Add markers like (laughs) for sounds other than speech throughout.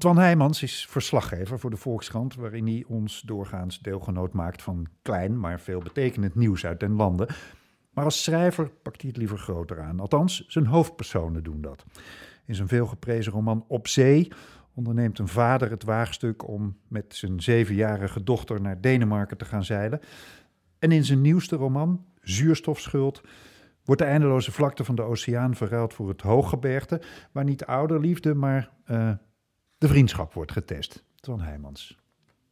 Twan Heijmans is verslaggever voor de Volkskrant, waarin hij ons doorgaans deelgenoot maakt van klein, maar veel betekenend nieuws uit den landen. Maar als schrijver pakt hij het liever groter aan. Althans, zijn hoofdpersonen doen dat. In zijn veelgeprezen roman Op Zee onderneemt een vader het waagstuk om met zijn zevenjarige dochter naar Denemarken te gaan zeilen. En in zijn nieuwste roman, Zuurstofschuld, wordt de eindeloze vlakte van de oceaan verruild voor het hooggebergte, waar niet ouderliefde, maar uh, de vriendschap wordt getest. Twan Heijmans.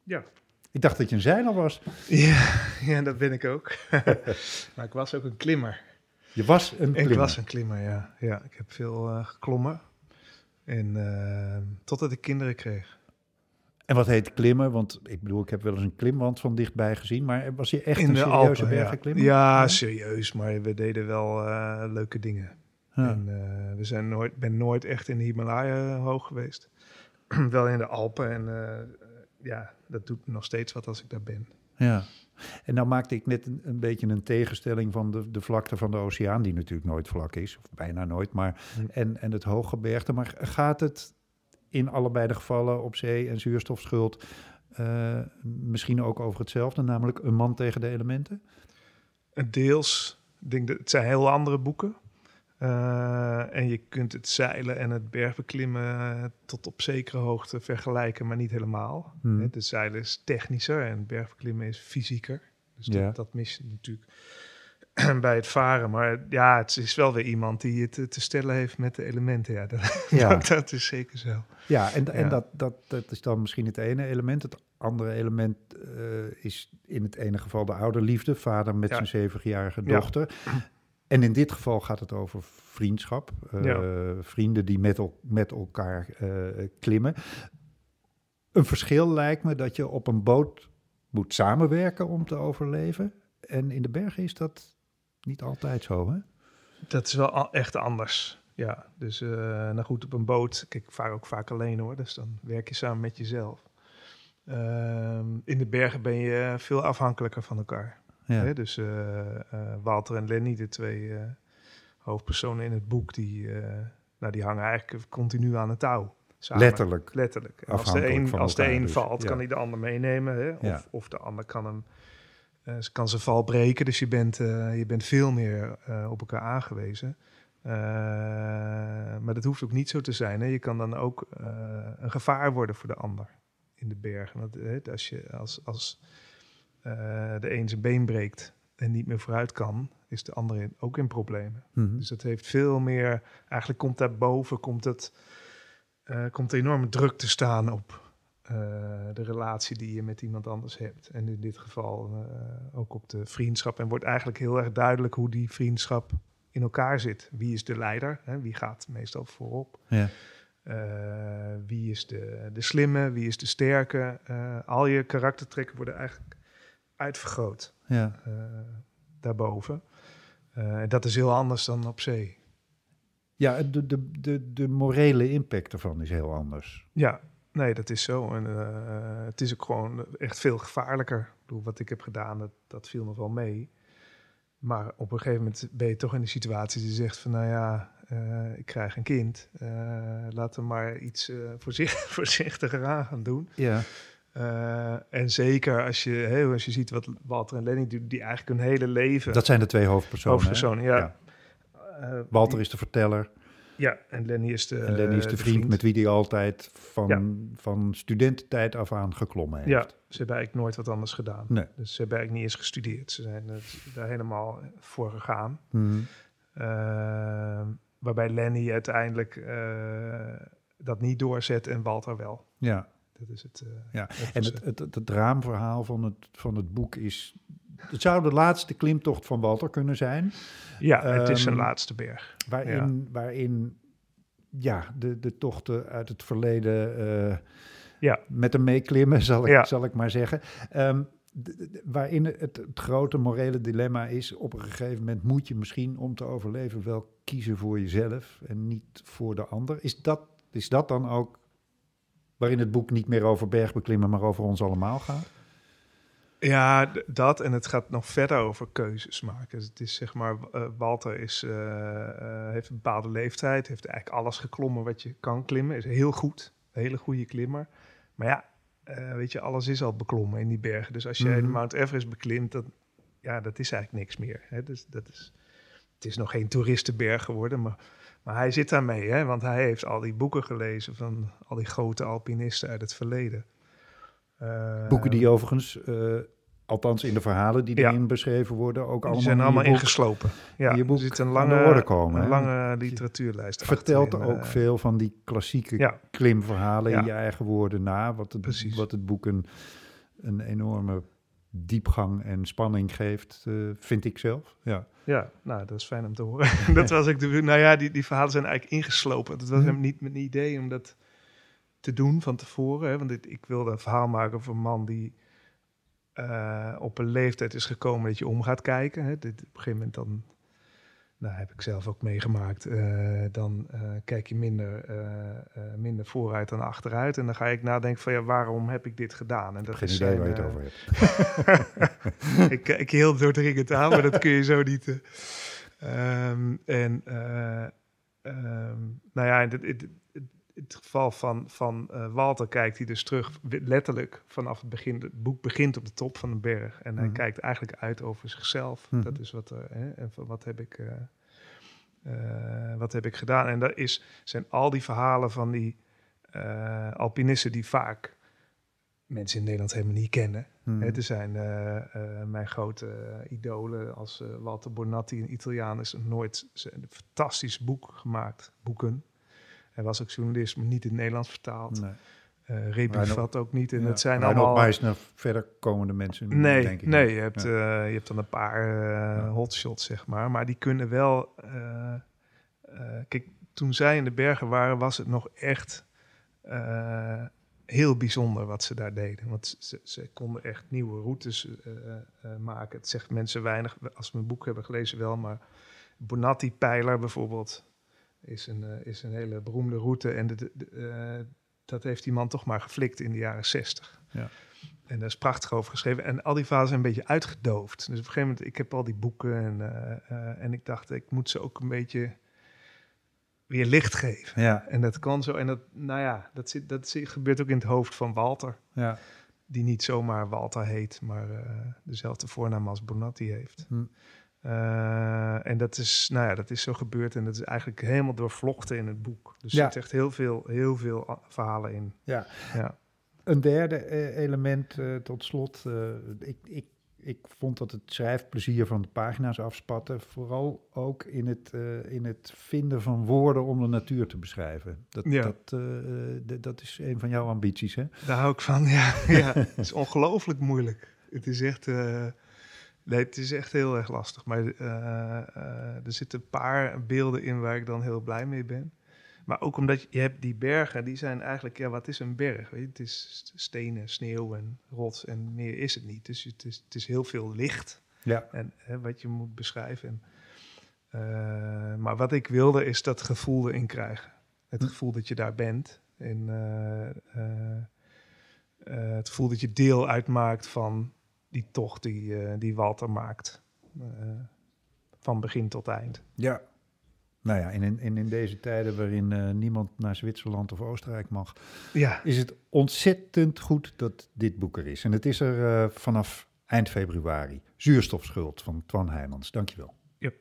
Ja. Ik dacht dat je een zeiler was. Ja, ja dat ben ik ook. (laughs) maar ik was ook een klimmer. Je was een klimmer? Ik was een klimmer, ja. ja ik heb veel uh, geklommen. En uh, totdat ik kinderen kreeg. En wat heet klimmen? Want ik bedoel, ik heb wel eens een klimwand van dichtbij gezien. Maar was je echt In een serieuze bergenklimmer? Ja. ja, serieus. Maar we deden wel uh, leuke dingen. Ja. En we zijn nooit, ben nooit echt in de Himalaya hoog geweest. (clears throat) wel in de Alpen. En uh, ja, dat doet nog steeds wat als ik daar ben. Ja. En nou maakte ik net een, een, beetje een tegenstelling van de, de vlakte van de oceaan, die natuurlijk nooit vlak is, of bijna nooit, maar hm. en, en het hooggebergte. Maar gaat het in allebei de gevallen op zee en zuurstofschuld uh, misschien ook over hetzelfde, namelijk een man tegen de elementen? Deels. Ik denk dat het zijn heel andere boeken. Uh, en je kunt het zeilen en het bergbeklimmen tot op zekere hoogte vergelijken, maar niet helemaal. Hmm. Het zeilen is technischer en het bergbeklimmen is fysieker. Dus dat, ja. dat mis je natuurlijk (clears throat) bij het varen. Maar ja, het is wel weer iemand die het te stellen heeft met de elementen. Ja, (laughs) dat, ja. dat, is zeker zo. Ja, en, en Dat, dat, dat is dan misschien het ene element. Het andere element uh, is in het ene geval de ouderliefde. Vader met zijn zevenjarige dochter. (clears throat) En in dit geval gaat het over vriendschap. Uh, Vrienden die met, el met elkaar uh, klimmen. Een verschil lijkt me dat je op een boot moet samenwerken om te overleven. En in de bergen is dat niet altijd zo, hè? Dat is wel echt anders. Ja, dus uh, nou goed, op een boot, kijk, ik vaar ook vaak alleen hoor, dus dan werk je samen met jezelf. Uh, in de bergen ben je veel afhankelijker van elkaar. Ja. Dus uh, Walter en Lenny, de twee hoofdpersonen in het boek, die, nou, die hangen eigenlijk continu aan het touw. Samen. Letterlijk. Letterlijk. als de een, als de een dus. valt, kan hij de ander meenemen. Hè? Of, ja. of de ander kan hem kan zijn val breken. Dus je bent, je bent veel meer op elkaar aangewezen. maar dat hoeft ook niet zo te zijn. Hè? Je kan dan ook een gevaar worden voor de ander in de bergen. Als je als, als de een zijn been breekt en niet meer vooruit kan, is de andere ook in problemen. Mhm. Dus dat heeft veel meer, eigenlijk komt daarboven, komt het, uh, komt enorme druk te staan op uh, de relatie die je met iemand anders hebt. En in dit geval ook op de vriendschap. En wordt eigenlijk heel erg duidelijk hoe die vriendschap in elkaar zit. Wie is de leider? Hè? Wie gaat meestal voorop? Ja. wie is de, de slimme? Wie is de sterke? al je karaktertrekken worden eigenlijk uitvergroot ja. Uh, daarboven. Uh, dat is heel anders dan op zee. Ja, de, de, de, de morele impact ervan is heel anders. Ja, nee, dat is zo. En uh, het is ook gewoon echt veel gevaarlijker. Ik bedoel, wat ik heb gedaan, dat, dat viel nog wel mee. Maar op een gegeven moment ben je toch in de situatie die zegt van, nou ja, uh, ik krijg een kind. Uh, laten we maar iets (laughs) voorzichtig, voorzichtiger aan gaan doen. Ja. Uh, en zeker als je, hè, als je ziet wat Walter en Lenny doen, die eigenlijk hun hele leven... Dat zijn de twee hoofdpersonen, Hoofdpersonen, ja. ja. Uh, Walter is de verteller. Ja, en Lenny is de, en Lenny is de, vriend, vriend, met wie hij altijd van, ja. van studententijd af aan geklommen heeft. Ja, ze hebben eigenlijk nooit wat anders gedaan. Nee. Dus ze hebben eigenlijk niet eens gestudeerd. Ze zijn daar helemaal voor gegaan. Mm. Uh, waarbij Lenny uiteindelijk dat niet doorzet en Walter wel. Ja, dat is het. Uh, ja, en het, het, het, het, raamverhaal van het, van het boek is. Het zou de laatste klimtocht van Walter kunnen zijn. Ja, het is zijn ehm, laatste berg. Waarin, ja. waarin ja, de, de tochten uit het verleden uh, ja. met hem meeklimmen, (laughs) zal ik, ja. zal ik maar zeggen. Um, waarin het, het, grote morele dilemma is: op een gegeven moment moet je misschien om te overleven wel kiezen voor jezelf en niet voor de ander. Is dat, is dat dan ook waarin het boek niet meer over bergbeklimmen, maar over ons allemaal gaat? Ja, dat en het gaat nog verder over keuzes maken. Dus het is zeg maar, eh, Walter is, eh, eh, heeft een bepaalde leeftijd, heeft eigenlijk alles geklommen wat je kan klimmen, is heel goed, een hele goede klimmer. Maar ja, weet je, alles is al beklommen in die bergen. Dus als jij de Mhm. Mount Everest beklimt, dan, ja, dat is eigenlijk niks meer. Hè? Dus dat is, het is nog geen toeristenberg geworden, maar, maar hij zit daarmee, hè? want hij heeft al die boeken gelezen van al die grote alpinisten uit het verleden. Eh, Boeken die overigens, eh, althans in de verhalen die Ja. erin beschreven worden, ook allemaal Die zijn in allemaal boek ingeslopen. Ja, in er zit een lange, komen, een lange literatuurlijst vertelt achterin, ook eh, veel van die klassieke Ja, klimverhalen in je eigen woorden na. Wat het, Precies. wat het boek een, een enorme diepgang en spanning geeft, vind ik zelf. Ja. ja, nou, dat is fijn om te horen. (laughs) dat (laughs) was ik de, nou ja, die, die verhalen zijn eigenlijk ingeslopen. Dat was Mhm. hem niet mijn idee om dat te doen van tevoren. Hè? Want dit, ik wilde een verhaal maken over een man die eh, op een leeftijd is gekomen dat je om gaat kijken. Hè? Dit, op een gegeven moment dan, nou heb ik zelf ook meegemaakt, eh, dan eh, kijk je minder, minder vooruit dan achteruit. En dan ga ik nadenken van ja, waarom heb ik dit gedaan? En dat Geen is idee zijn, waar je het over hebt. (laughs) ik kijk heel doordringend aan, maar dat kun je zo niet. eh. Ehm, en eh, ehm, nou ja, in het, het, het, het geval van, van eh, Walter kijkt hij dus terug, letterlijk vanaf het begin. Het boek begint op de top van een berg en hij Mhm. kijkt eigenlijk uit over zichzelf. Mhm. Dat is wat, er, hè, en van wat heb ik. eh, wat heb ik gedaan? En dat is, zijn al die verhalen van die alpinisten die vaak mensen in Nederland helemaal niet kennen. Hè, er zijn mijn grote idolen als Walter Bonatti, een Italiaan, is nooit een fantastisch boek gemaakt, boeken. Hij was ook journalist, maar niet in het Nederlands vertaald. Nee. Eh ook niet. En Ja. het zijn allemaal... Meisner, verder komende mensen, Nee, denk ik. nee je, hebt, Ja. eh, je hebt dan een paar Ja. hotshots, zeg maar. Maar die kunnen wel... kijk, toen zij in de bergen waren, was het nog echt heel bijzonder wat ze daar deden. Want ze, ze konden echt nieuwe routes maken. Het zegt mensen weinig, als ze mijn boek hebben gelezen wel, maar Bonatti-pijler bijvoorbeeld is een, eh, is een hele beroemde route. En de, de- de, eh, dat heeft die man toch maar geflikt in de jaren zestig. Ja. En daar is prachtig over geschreven. En al die verhalen zijn een beetje uitgedoofd. Dus op een gegeven moment, ik heb al die boeken en, eh, en ik dacht, ik moet ze ook een beetje weer licht geven. Ja, En dat kan zo. En dat, nou ja, dat, zit, dat zit- gebeurt ook in het hoofd van Walter. ja. Die niet zomaar Walter heet, maar dezelfde voornaam als Bonatti heeft. Hm. Eh, en dat is, nou ja, dat is zo gebeurd. En dat is eigenlijk helemaal doorvlochten in het boek. Dus Ja. er zit echt heel veel, heel veel a- verhalen in. Ja. Ja. Een derde eh, element eh, tot slot. eh, ik, ik, ik vond dat het schrijfplezier van de pagina's afspatte. Vooral ook in het, eh, in het vinden van woorden om de natuur te beschrijven. Dat, Ja. dat, eh, dat is een van jouw ambities, hè? Daar hou ik van, (laughs) ja. ja. Het is ongelooflijk moeilijk. Het is echt... nee, het is echt heel erg lastig. Maar eh, eh, er zitten een paar beelden in waar ik dan heel blij mee ben. Maar ook omdat je, je hebt die bergen, die zijn eigenlijk... Ja, wat is een berg? Weet je? Het is stenen, sneeuw en rots en meer is het niet. Dus het is, het is heel veel licht. Ja. En hè, wat je moet beschrijven. En, eh, maar wat ik wilde is dat gevoel erin krijgen. Het Hm. gevoel dat je daar bent. En het gevoel dat je deel uitmaakt van die tocht die, eh, die Walter maakt. Eh, van begin tot eind. Ja. Nou ja, en in, in, in deze tijden waarin eh, niemand naar Zwitserland of Oostenrijk mag, Ja, is het ontzettend goed dat dit boek er is. En het is er vanaf eind februari. Zuurstofschuld van Twan Heijmans. Dankjewel. Yep.